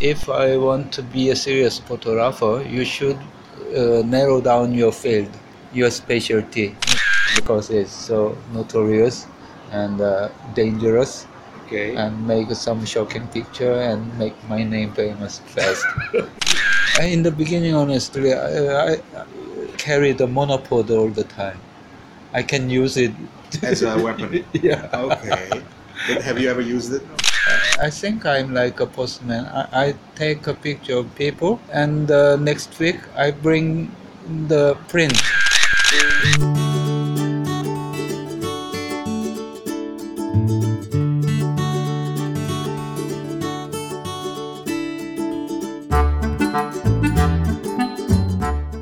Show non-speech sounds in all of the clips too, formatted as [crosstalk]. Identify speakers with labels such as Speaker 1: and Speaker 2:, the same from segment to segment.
Speaker 1: If I want to be a serious photographer, you should uh, narrow down your field, your specialty, because it's so notorious and uh, dangerous.
Speaker 2: Okay.
Speaker 1: and make some shocking picture and make my name famous fast. [laughs] in the beginning, honestly, I, I carry the monopod all the time. I can use it.
Speaker 2: As a weapon. [laughs]
Speaker 1: yeah.
Speaker 2: Okay. Have you ever used it?
Speaker 1: I think I'm like a postman. I, I take a picture of people, and uh, next week I bring the print.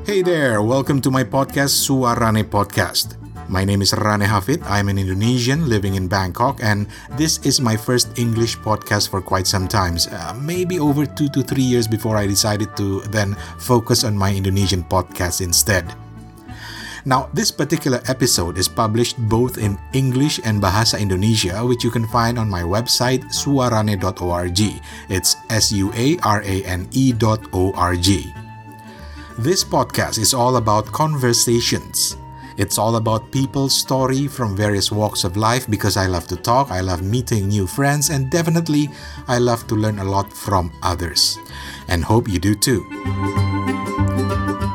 Speaker 2: Hey there, welcome to my podcast Suarane Podcast. My name is Rane Hafid. I'm an Indonesian living in Bangkok, and this is my first English podcast for quite some time. Uh, maybe over two to three years before I decided to then focus on my Indonesian podcast instead. Now, this particular episode is published both in English and Bahasa Indonesia, which you can find on my website suarane.org. It's S U A R A N E dot O R G. This podcast is all about conversations. It's all about people's story from various walks of life because I love to talk, I love meeting new friends, and definitely I love to learn a lot from others. And hope you do too.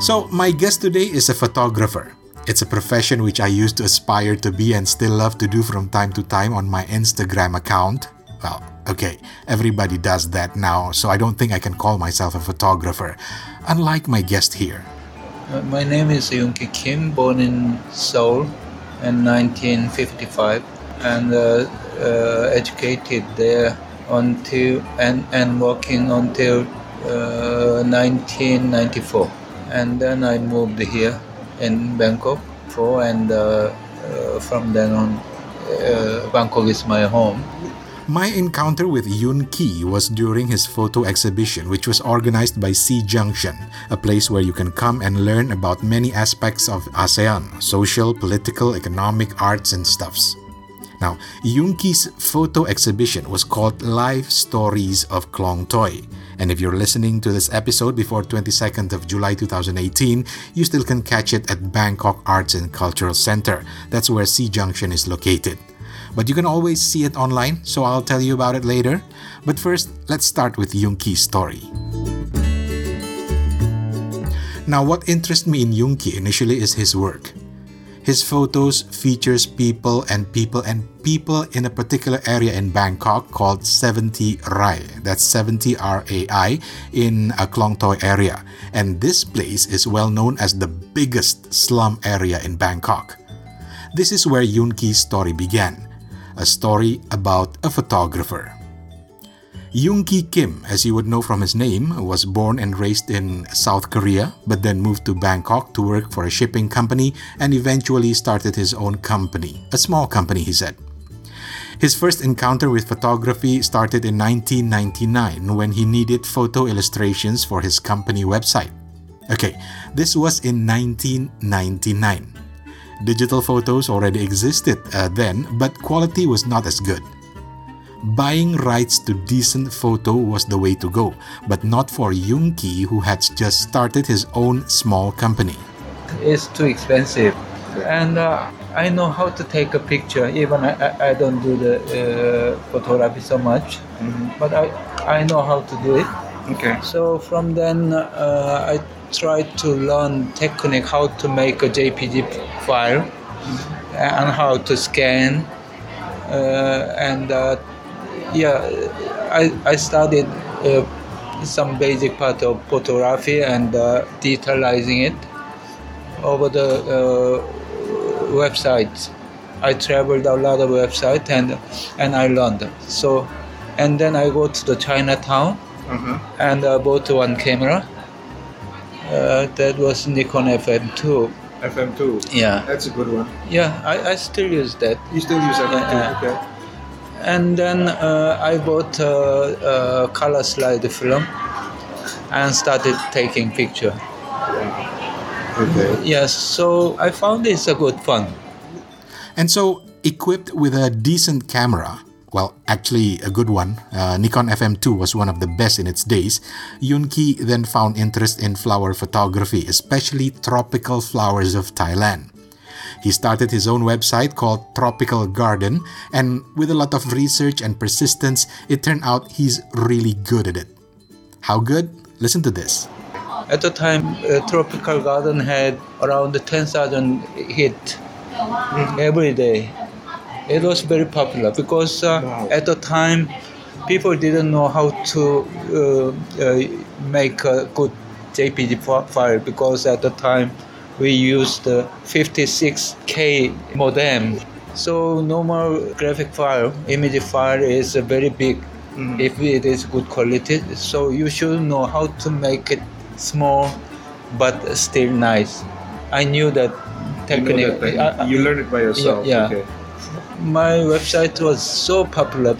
Speaker 2: So, my guest today is a photographer. It's a profession which I used to aspire to be and still love to do from time to time on my Instagram account. Well, okay, everybody does that now, so I don't think I can call myself a photographer, unlike my guest here.
Speaker 1: Uh, My name is Yoonki Kim, born in Seoul in 1955, and uh, uh, educated there until and, and working until uh, 1994. And then I moved here in Bangkok, for and uh, uh, from then on, Bangkok is my home.
Speaker 2: My encounter with Yoon Ki was during his photo exhibition, which was organized by SEA Junction, a place where you can come and learn about many aspects of ASEAN social, political, economic, arts, and stuffs. Now, Yoon Ki's photo exhibition was called Life Stories of Klong Toy. And if you're listening to this episode before 22nd of July 2018, you still can catch it at Bangkok Arts and Cultural Center. That's where SEA Junction is located. But you can always see it online, so I'll tell you about it later. But first, let's start with Yoon Ki's story. Now, what interests me in Yoon Ki initially is his work. His photos features people and people and people in a particular area in Bangkok called 70 Rai. That's 70 R-A-I in a Klong Toy area. And this place is well known as the biggest slum area in Bangkok. This is where Yoon Ki's story began. A story about a photographer. Yoon Ki Kim, as you would know from his name, was born and raised in South Korea, but then moved to Bangkok to work for a shipping company and eventually started his own company. A small company, he said. His first encounter with photography started in 1999 when he needed photo illustrations for his company website. Okay, this was in 1999. Digital photos already existed uh, then, but quality was not as good. Buying rights to decent photo was the way to go, but not for Yoon Ki, who had just started his own small company.
Speaker 1: It's too expensive, and uh, I know how to take a picture. Even I, I, I don't do the uh, photography so much, but I I know how to do it.
Speaker 2: Okay.
Speaker 1: So from then uh, I tried to learn technique how to make a JPG file and how to scan uh, and uh, yeah I, I studied uh, some basic part of photography and uh, detailizing it over the uh, websites I traveled a lot of websites and and I learned so and then I go to the Chinatown
Speaker 2: Uh-huh.
Speaker 1: and uh, bought one camera. Uh, that was Nikon FM2.
Speaker 2: FM2.
Speaker 1: Yeah,
Speaker 2: That's a good one.
Speaker 1: yeah, I, I still use that.
Speaker 2: You still use FM2?
Speaker 1: Yeah.
Speaker 2: Okay.
Speaker 1: And then uh, I bought a, a color slide film and started taking picture.
Speaker 2: Okay.
Speaker 1: Yes, so I found it's a good fun.
Speaker 2: And so, equipped with a decent camera, well, actually a good one, uh, Nikon FM2 was one of the best in its days, Yun Ki then found interest in flower photography, especially tropical flowers of Thailand. He started his own website called Tropical Garden, and with a lot of research and persistence, it turned out he's really good at it. How good? Listen to this.
Speaker 1: At the time, uh, Tropical Garden had around 10,000 hit every day. It was very popular because uh,
Speaker 2: Wow.
Speaker 1: at the time, people didn't know how to uh, uh, make a good JPG file because at the time we used the 56K modem. So normal graphic file, image file is very big if it is good quality. So you should know how to make it small but still nice. I knew that technique. I- I-
Speaker 3: you learned it by yourself.
Speaker 1: yeah.
Speaker 3: Okay.
Speaker 1: My website was so popular.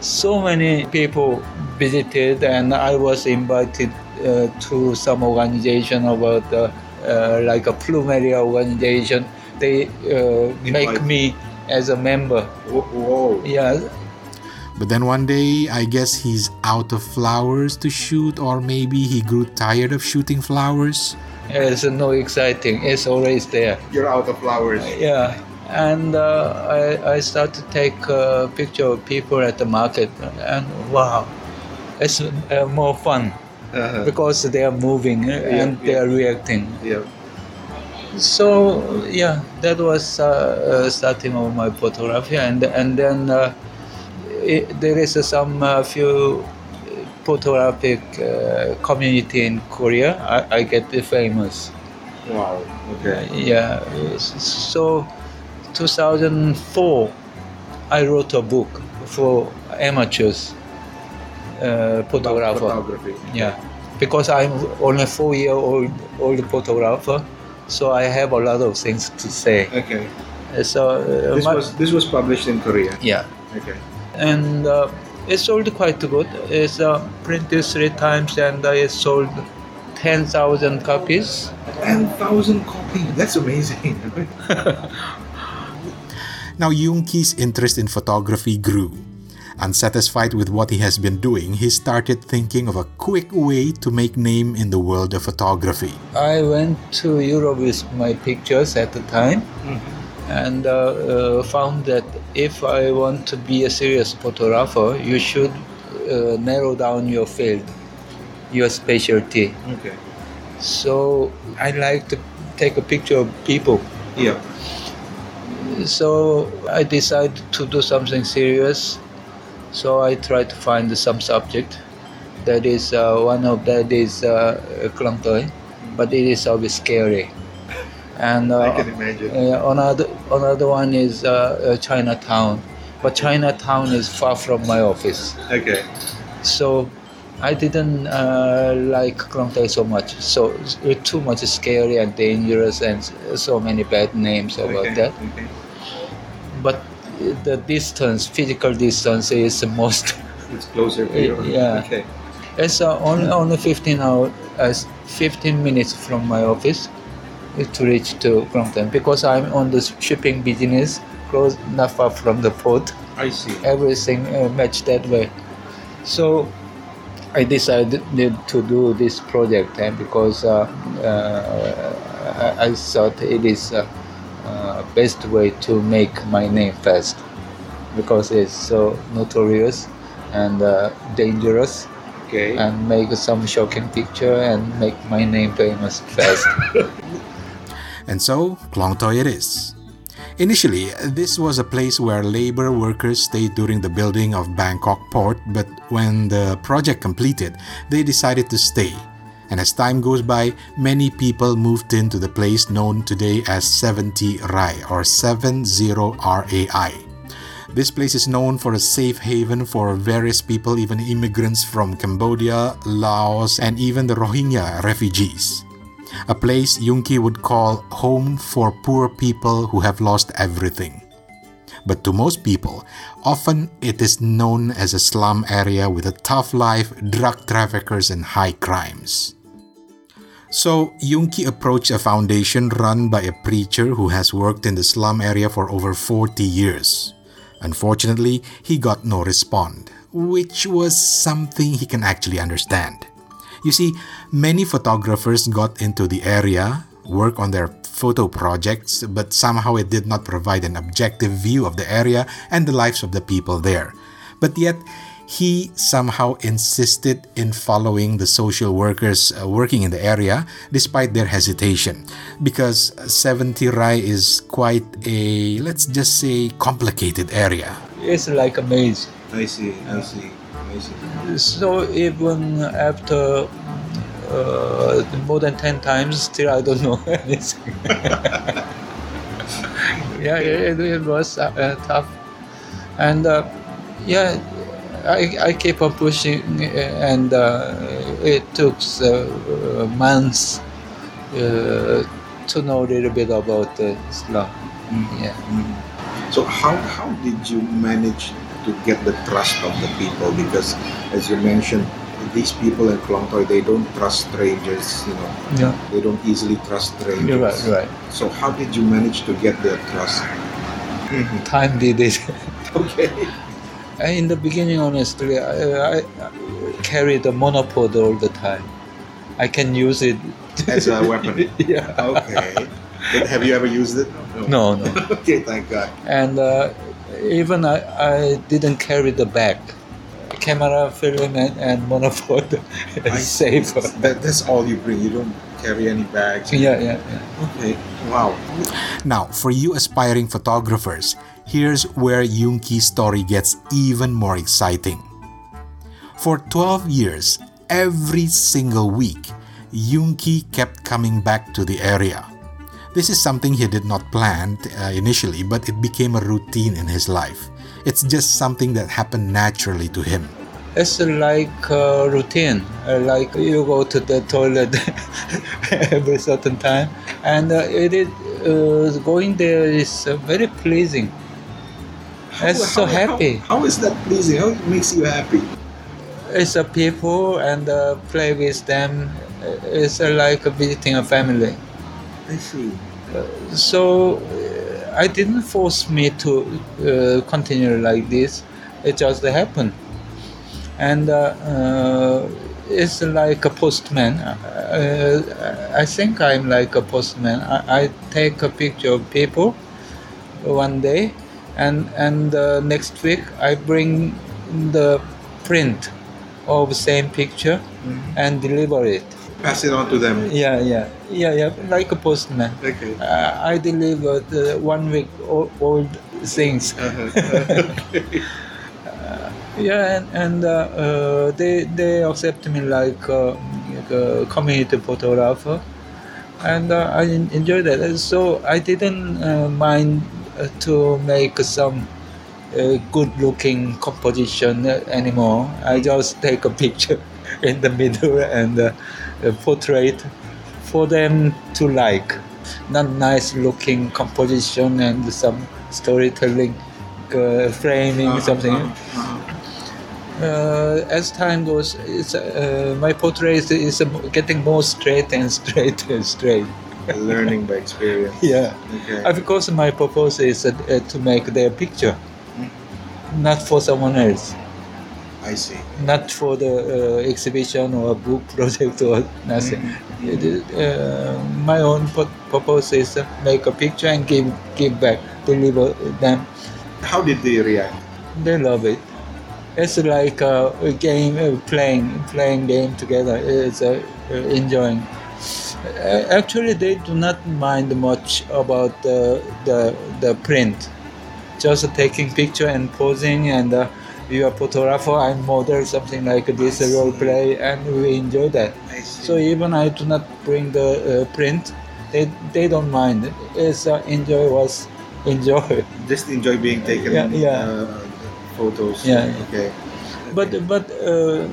Speaker 1: So many people visited, and I was invited uh, to some organization about uh, uh, like a plumeria organization. They uh, make me as a member.
Speaker 3: Whoa. whoa.
Speaker 1: Yeah,
Speaker 2: But then one day, I guess he's out of flowers to shoot, or maybe he grew tired of shooting flowers.
Speaker 1: it's no exciting. It's always there.
Speaker 3: You're out of flowers.
Speaker 1: Yeah, and uh, I, I start to take a picture of people at the market, and wow, it's uh, more fun.
Speaker 3: Uh-huh.
Speaker 1: because they are moving uh, and they are reacting.
Speaker 3: Yeah.
Speaker 1: So yeah, that was uh, uh, starting of my photography, and and then uh, it, there is uh, some uh, few photographic uh, community in Korea. I, I get famous.
Speaker 3: Wow. Okay.
Speaker 1: Yeah, so 2004, I wrote a book for amateurs uh, photographer.
Speaker 3: Photography.
Speaker 1: Yeah, because I'm only four year old old photographer, so I have a lot of things to say.
Speaker 3: Okay.
Speaker 1: Uh, So uh,
Speaker 3: This
Speaker 1: my-
Speaker 3: was this was published in Korea.
Speaker 1: yeah,
Speaker 3: Okay.
Speaker 1: and uh, it sold quite good. It's uh, printed three times, and it sold ten thousand copies.
Speaker 3: Ten thousand copies. That's amazing. [laughs]
Speaker 2: Now, Yoonki's interest in photography grew. Unsatisfied with what he has been doing, he started thinking of a quick way to make name in the world of photography.
Speaker 1: I went to Europe with my pictures at the time, and uh, uh, found that if I want to be a serious photographer, you should uh, narrow down your field, your specialty.
Speaker 3: okay.
Speaker 1: So I like to take a picture of people.
Speaker 3: Yeah.
Speaker 1: So I decided to do something serious. So I tried to find some subject. That is uh, one of that is uh, but it is always scary. And uh,
Speaker 3: I can imagine.
Speaker 1: uh, another another one is uh, uh, Chinatown, but Chinatown is far from my office.
Speaker 3: Okay.
Speaker 1: So I didn't uh, like Toi so much. So it's too much scary and dangerous, and so many bad names about
Speaker 3: okay.
Speaker 1: that.
Speaker 3: Okay.
Speaker 1: But the distance, physical distance, is the most.
Speaker 3: It's closer to you.
Speaker 1: Yeah.
Speaker 3: Okay.
Speaker 1: It's uh, only only 15 hour, uh, 15 minutes from my office to reach to Toi because I'm on the shipping business, close not far from the port.
Speaker 3: I see.
Speaker 1: everything uh, matched that way. So I decided to do this project and because uh, uh, I, I thought it is uh, uh, best way to make my name fast because it's so notorious and uh, dangerous
Speaker 3: Okay.
Speaker 1: and make some shocking picture and make my name famous fast. [laughs]
Speaker 2: And so, Klong Toi it is. Initially, this was a place where labor workers stayed during the building of Bangkok port, but when the project completed, they decided to stay. And as time goes by, many people moved into the place known today as 70 Rai or 70 RAI. This place is known for a safe haven for various people, even immigrants from Cambodia, Laos, and even the Rohingya refugees. A place Yunki would call home for poor people who have lost everything. But to most people, often it is known as a slum area with a tough life, drug traffickers, and high crimes. So, Yunki approached a foundation run by a preacher who has worked in the slum area for over 40 years. Unfortunately, he got no respond, which was something he can actually understand. You see, many photographers got into the area, work on their photo projects, but somehow it did not provide an objective view of the area and the lives of the people there. But yet, he somehow insisted in following the social workers uh, working in the area despite their hesitation because 70 Rai is quite a let's just say complicated area
Speaker 1: It's like a maze.
Speaker 3: I see. I see.
Speaker 1: So even after uh, more than 10 times, still I don't [laughs] know anything. [laughs] yeah, it, it was uh, uh, tough. And uh, yeah, I, I keep on pushing, uh, and uh, it took uh, months uh, to know a little bit about uh, Islam. Yeah.
Speaker 3: So how how did you manage to get the trust of the people? Because as you mentioned, these people in Klong Toy they don't trust strangers. You know,
Speaker 1: Yeah.
Speaker 3: they don't easily trust strangers.
Speaker 1: You're right, you're right.
Speaker 3: So how did you manage to get their trust?
Speaker 1: Time did it. [laughs]
Speaker 3: Okay.
Speaker 1: In the beginning, honestly, I, I carried a monopod all the time. I can use it.
Speaker 3: As a [laughs] weapon.
Speaker 1: yeah.
Speaker 3: Okay. But have you ever used it?
Speaker 1: No, no. [laughs]
Speaker 3: okay, thank God.
Speaker 1: And uh, even I, I didn't carry the bag. Camera, film, and, and monopod [laughs]
Speaker 3: I
Speaker 1: is
Speaker 3: see.
Speaker 1: safer.
Speaker 3: That, that's all you bring. You don't carry any bags.
Speaker 1: Yeah, yeah, yeah.
Speaker 3: Okay. Wow.
Speaker 2: Now, for you aspiring photographers, here's where Yunki's story gets even more exciting. For 12 years, every single week, Yunki kept coming back to the area. This is something he did not plan uh, initially, but it became a routine in his life. It's just something that happened naturally to him.
Speaker 1: It's like a routine. Uh, like you go to the toilet [laughs] every certain time, and uh, it is uh, going there is uh, very pleasing. It's so
Speaker 3: How- how-
Speaker 1: happy.
Speaker 3: how is that pleasing? How it makes you happy?
Speaker 1: It's a people and uh, play with them. It's uh, like visiting a family.
Speaker 3: I see.
Speaker 1: So uh, I didn't force me to uh, continue like this. It just happened, and uh, uh, it's like a postman. Uh, I think I'm like a postman. I, I take a picture of people one day, and and uh, next week I bring the print of the same picture and deliver it.
Speaker 3: Pass it on to them.
Speaker 1: Yeah, yeah, yeah, yeah, like a postman.
Speaker 3: Okay.
Speaker 1: Uh, I delivered uh, one week old things. [laughs] Yeah, and, and uh, uh, they they accept me like, uh, like a community photographer, and uh, I en- enjoy that. So I didn't uh, mind uh, to make some uh, good-looking composition uh, anymore. I just take a picture [laughs] in the middle and uh, a portrait for them to like. Not nice-looking composition and some storytelling, uh, framing, something uh, as time goes, it's, uh, my portrait is, is getting more straight and [laughs] straight and straight.
Speaker 3: Learning by experience.
Speaker 1: Yeah.
Speaker 3: Okay.
Speaker 1: Of course, my purpose is uh, uh, to make their picture, not for someone else,
Speaker 3: I see.
Speaker 1: not for the uh, exhibition or book [laughs] project or nothing. It is, uh, my own pu- purpose is uh, make a picture and give give back, deliver them.
Speaker 3: How did they react?
Speaker 1: They love it. It's like a, a game, uh, playing playing game together. It's uh, uh, enjoying. Uh, actually, they do not mind much about the the, the print. Just taking picture and posing, and you are photographer, I'm model, something like this, role play, and we enjoy that. So even I do not bring the uh, print, they they don't mind. It's uh, enjoy was enjoy. [laughs]
Speaker 3: just enjoy being taken
Speaker 1: Yeah, yeah.
Speaker 3: Uh, photos.
Speaker 1: Yeah.
Speaker 3: Okay.
Speaker 1: But but uh,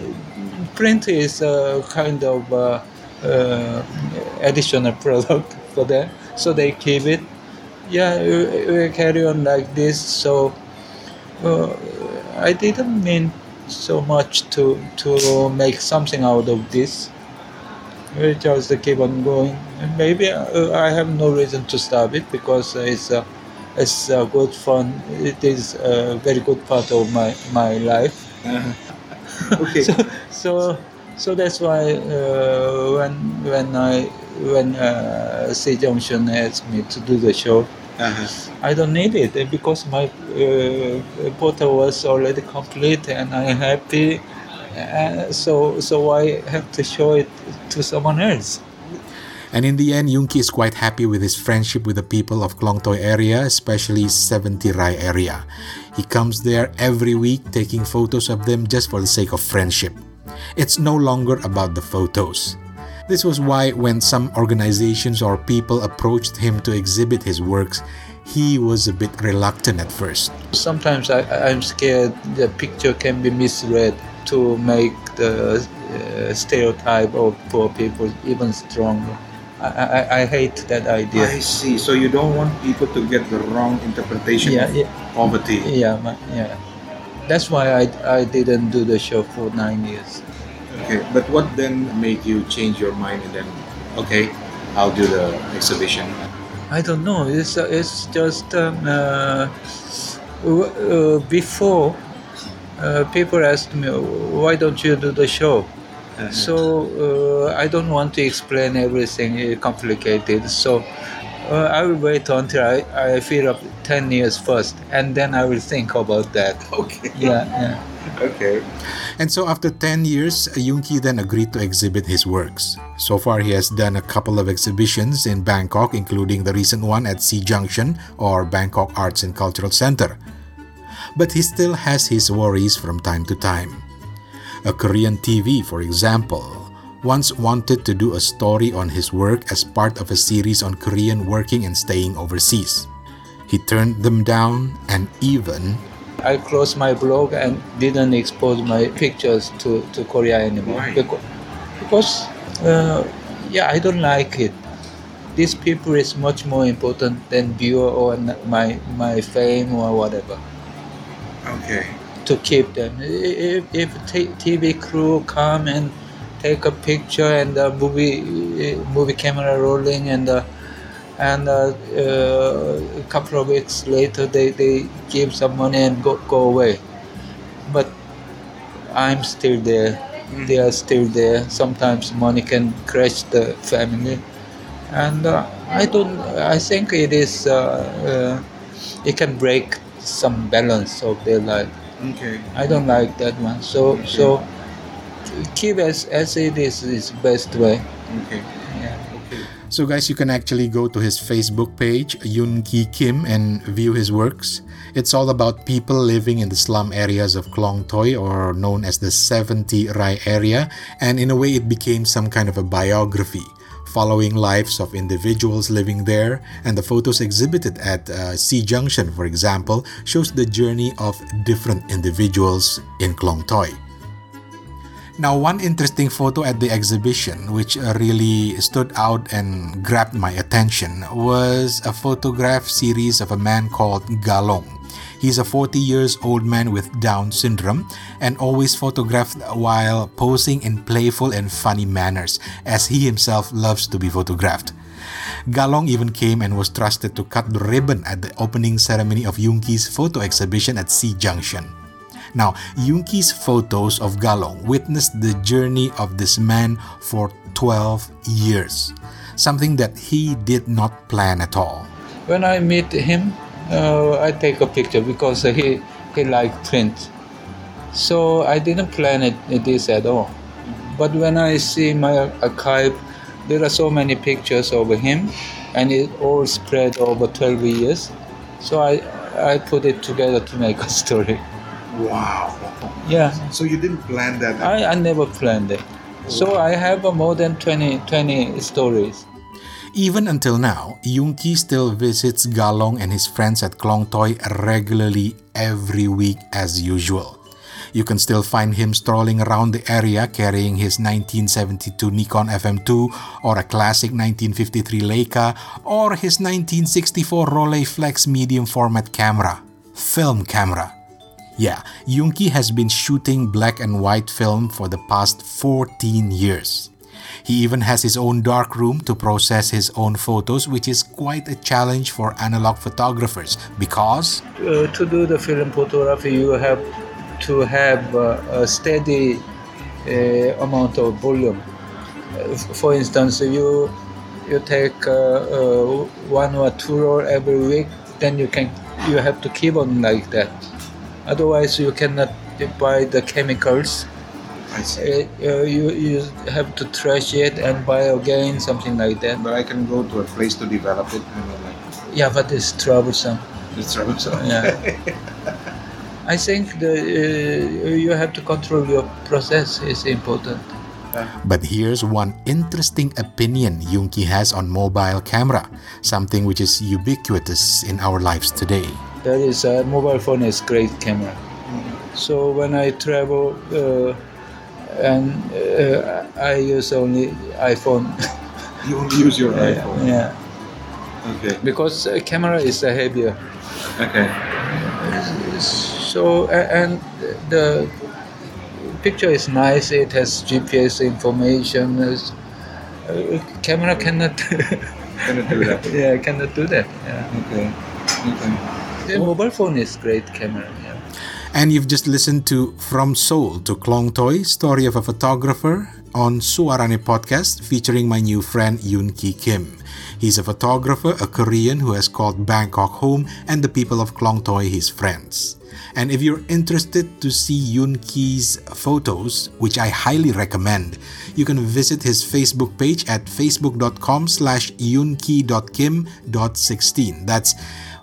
Speaker 1: print is a kind of uh, uh, additional [laughs] product for them, so they keep it. Yeah, we, we carry on like this. So uh, I didn't mean so much to to make something out of this. We just keep on going. And maybe uh, I have no reason to stop it because it's uh, it's uh, good fun. It is a very good part of my my life.
Speaker 3: Uh-huh. [laughs] okay.
Speaker 1: So so, so that's why uh, when when I when uh, SEA Junction asked me to do the show,
Speaker 3: Uh-huh.
Speaker 1: I don't need it uh, because my uh, portal was already complete and I'm happy. Uh, so so I have to show it to someone else.
Speaker 2: And in the end, Yungki is quite happy with his friendship with the people of Klongtoy area, especially 70 Rai area. He comes there every week taking photos of them just for the sake of friendship. It's no longer about the photos. This was why when some organizations or people approached him to exhibit his works, he was a bit reluctant at first.
Speaker 1: Sometimes I, I'm scared the picture can be misread to make the uh, stereotype of poor people even stronger. I, I, I hate that idea.
Speaker 3: I see. So you don't want people to get the wrong interpretation
Speaker 1: Yeah,
Speaker 3: of
Speaker 1: yeah.
Speaker 3: poverty.
Speaker 1: Yeah, yeah. That's why I, I didn't do the show for nine years.
Speaker 3: Okay. But what then made you change your mind and then, okay, I'll do the exhibition?
Speaker 1: I don't know. It's uh, it's just um, uh, w- uh, before uh, people asked me why don't you do the show.
Speaker 3: Uh-huh.
Speaker 1: So uh, I don't want to explain everything uh, complicated. So uh, I will wait until I, I fill up ten years first, and then I will think about that.
Speaker 3: Okay.
Speaker 1: Yeah, yeah.
Speaker 3: Okay.
Speaker 2: And so after 10 years, Yungki then agreed to exhibit his works. So far, he has done a couple of exhibitions in Bangkok, including the recent one at SEA Junction or Bangkok Arts and Cultural Center. But he still has his worries from time to time. A Korean TV, for example, once wanted to do a story on his work as part of a series on Korean working and staying overseas. He turned them down and even
Speaker 1: I closed my blog and didn't expose my pictures to, to Korea anymore.
Speaker 3: Why?
Speaker 1: Because, because uh, yeah, I don't like it. These people is much more important than viewer or my my fame or whatever.
Speaker 3: Okay.
Speaker 1: To keep them, if, if t- TV crew come and take a picture and the movie uh, movie camera rolling and uh, and uh, uh, a couple of weeks later they, they give some money and go, go away. But i'm still there. They are still there. Sometimes money can crash the family. And uh, i don't i think it is uh, uh, it can break some balance of their life.
Speaker 3: Okay.
Speaker 1: i don't like that one. So so keep as as it is is best way.
Speaker 3: Okay.
Speaker 2: So, guys, you can actually go to his Facebook page, Yoon Ki Kim, and view his works. It's all about people living in the slum areas of Klong Toy, or known as the 70 Rai area, and in a way, it became some kind of a biography. Following lives of individuals living there, and the photos exhibited at uh, SEA Junction, for example, shows the journey of different individuals in Klong Toy. Now, one interesting photo at the exhibition, which uh, really stood out and grabbed my attention, was a photograph series of a man called Galong. He's a 40 years old man with Down syndrome and always photographed while posing in playful and funny manners, as he himself loves to be photographed. Galong even came and was trusted to cut the ribbon at the opening ceremony of Yungki's photo exhibition at SEA Junction. Now, Yungki's photos of Galong witnessed the journey of this man for 12 years, something that he did not plan at all.
Speaker 1: when I meet him, uh, I take a picture because he he liked print. So I didn't plan it, this at all. But when I see my archive, there are so many pictures of him, and it all spread over 12 years. So I I put it together to make a [laughs] story.
Speaker 3: Wow.
Speaker 1: Yeah,
Speaker 3: So you didn't plan that.
Speaker 1: I, I never planned it. So I have more than 20, 20 stories.
Speaker 2: Even until now, Yungki still visits Galong and his friends at Klong Toy regularly every week as usual. You can still find him strolling around the area carrying his 1972 Nikon FM2 or a classic 1953 Leica or his 1964 Rolleiflex medium format camera, film camera. Yeah, Yungki has been shooting black and white film for the past 14 years. He even has his own dark room to process his own photos, which is quite a challenge for analog photographers because
Speaker 1: Uh, to do the film photography, you have to have uh, a steady uh, amount of volume. Uh, for instance, you you take uh, uh, one or two roll every week, then you can you have to keep on like that. Otherwise, you cannot buy the chemicals.
Speaker 3: I see.
Speaker 1: Uh, uh, you you have to trash it and buy again, something like that.
Speaker 3: But I can go to a place to develop it. Like,
Speaker 1: Yeah, but it's troublesome.
Speaker 3: it's troublesome.
Speaker 1: Yeah. [laughs] I think the uh, you have to control your process is important.
Speaker 2: But here's one interesting opinion Yunki has on mobile camera, something which is ubiquitous in our lives today.
Speaker 1: That is, uh, mobile phone is great camera. So when I travel uh, and uh, I use only iPhone. [laughs]
Speaker 3: You only use your
Speaker 1: yeah,
Speaker 3: iPhone.
Speaker 1: yeah.
Speaker 3: Okay.
Speaker 1: because uh, camera is heavier.
Speaker 3: Okay.
Speaker 1: So and the picture is nice. It has GPS information. Uh, camera cannot. [laughs]
Speaker 3: Cannot do that.
Speaker 1: yeah, cannot do that. Yeah.
Speaker 3: Okay. Okay.
Speaker 1: The mobile phone is great camera. Yeah.
Speaker 2: And you've just listened to From Seoul to Klong Toy, Story of a Photographer on Suarane podcast featuring my new friend Yoon Ki Kim. He's a photographer, a Korean who has called Bangkok home and the people of Klong Toy his friends. And if you're interested to see Yoon Ki's photos, which I highly recommend, you can visit his Facebook page at facebook.com slash yoonki.kim.16. That's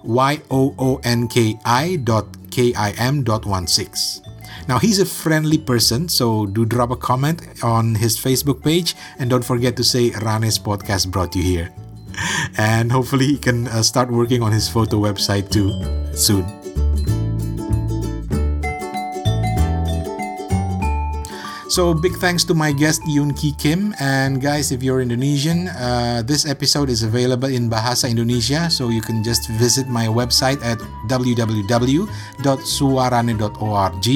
Speaker 2: Y-O-O-N-K-I dot K-I-M dot one six. Now he's a friendly person, so do drop a comment on his Facebook page and don't forget to say Rane's podcast brought you here. [laughs] And hopefully he can uh, start working on his photo website too soon. So big thanks to my guest Yoon Ki Kim. And guys if you're Indonesian uh, this episode is available in Bahasa Indonesia. So you can just visit my website at www.suarane.org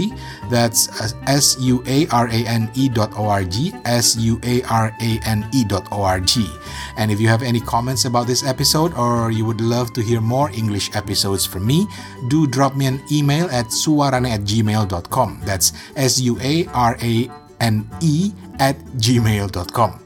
Speaker 2: that's S U A R A N E.org. s u a r a n e dot org. And if you have any comments about this episode or you would love to hear more English episodes from me do drop me an email at suarane at gmail.com that's s u a r a and e at gmail.com.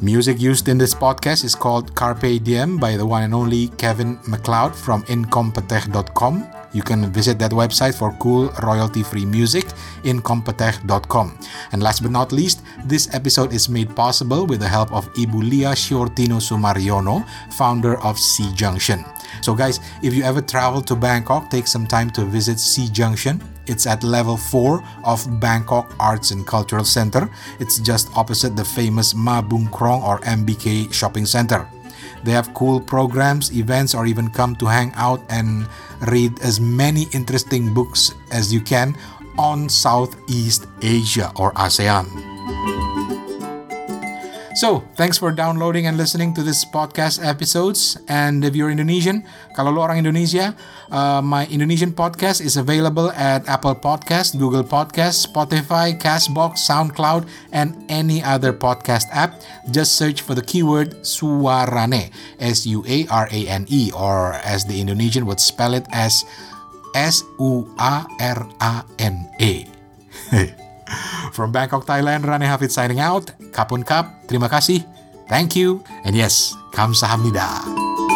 Speaker 2: Music used in this podcast is called Carpe Diem by the one and only Kevin MacLeod from incompetech.com. You can visit that website for cool royalty free music, incompetech.com. And last but not least, this episode is made possible with the help of Ibu Lia Sciortino Sumaryono, founder of SEA Junction. So, guys, if you ever travel to Bangkok, take some time to visit SEA Junction. It's at level 4 of Bangkok Arts and Cultural Center. It's just opposite the famous Mah Boon Krong or MBK shopping center. They have cool programs, events, or even come to hang out and read as many interesting books as you can on Southeast Asia or ASEAN. So, thanks for downloading and listening to this podcast episodes. And if you're Indonesian, kalau lo orang Indonesia, uh, my Indonesian podcast is available at Apple Podcast, Google Podcast, Spotify, Castbox, SoundCloud, and any other podcast app. Just search for the keyword Suarane, S-U-A-R-A-N-E, or as the Indonesian would spell it as S-U-A-R-A-N-E. [laughs] From Bangkok, Thailand, Rane Hafid signing out. Kapun Kap, terima kasih, thank you, and yes, kamsahamnida.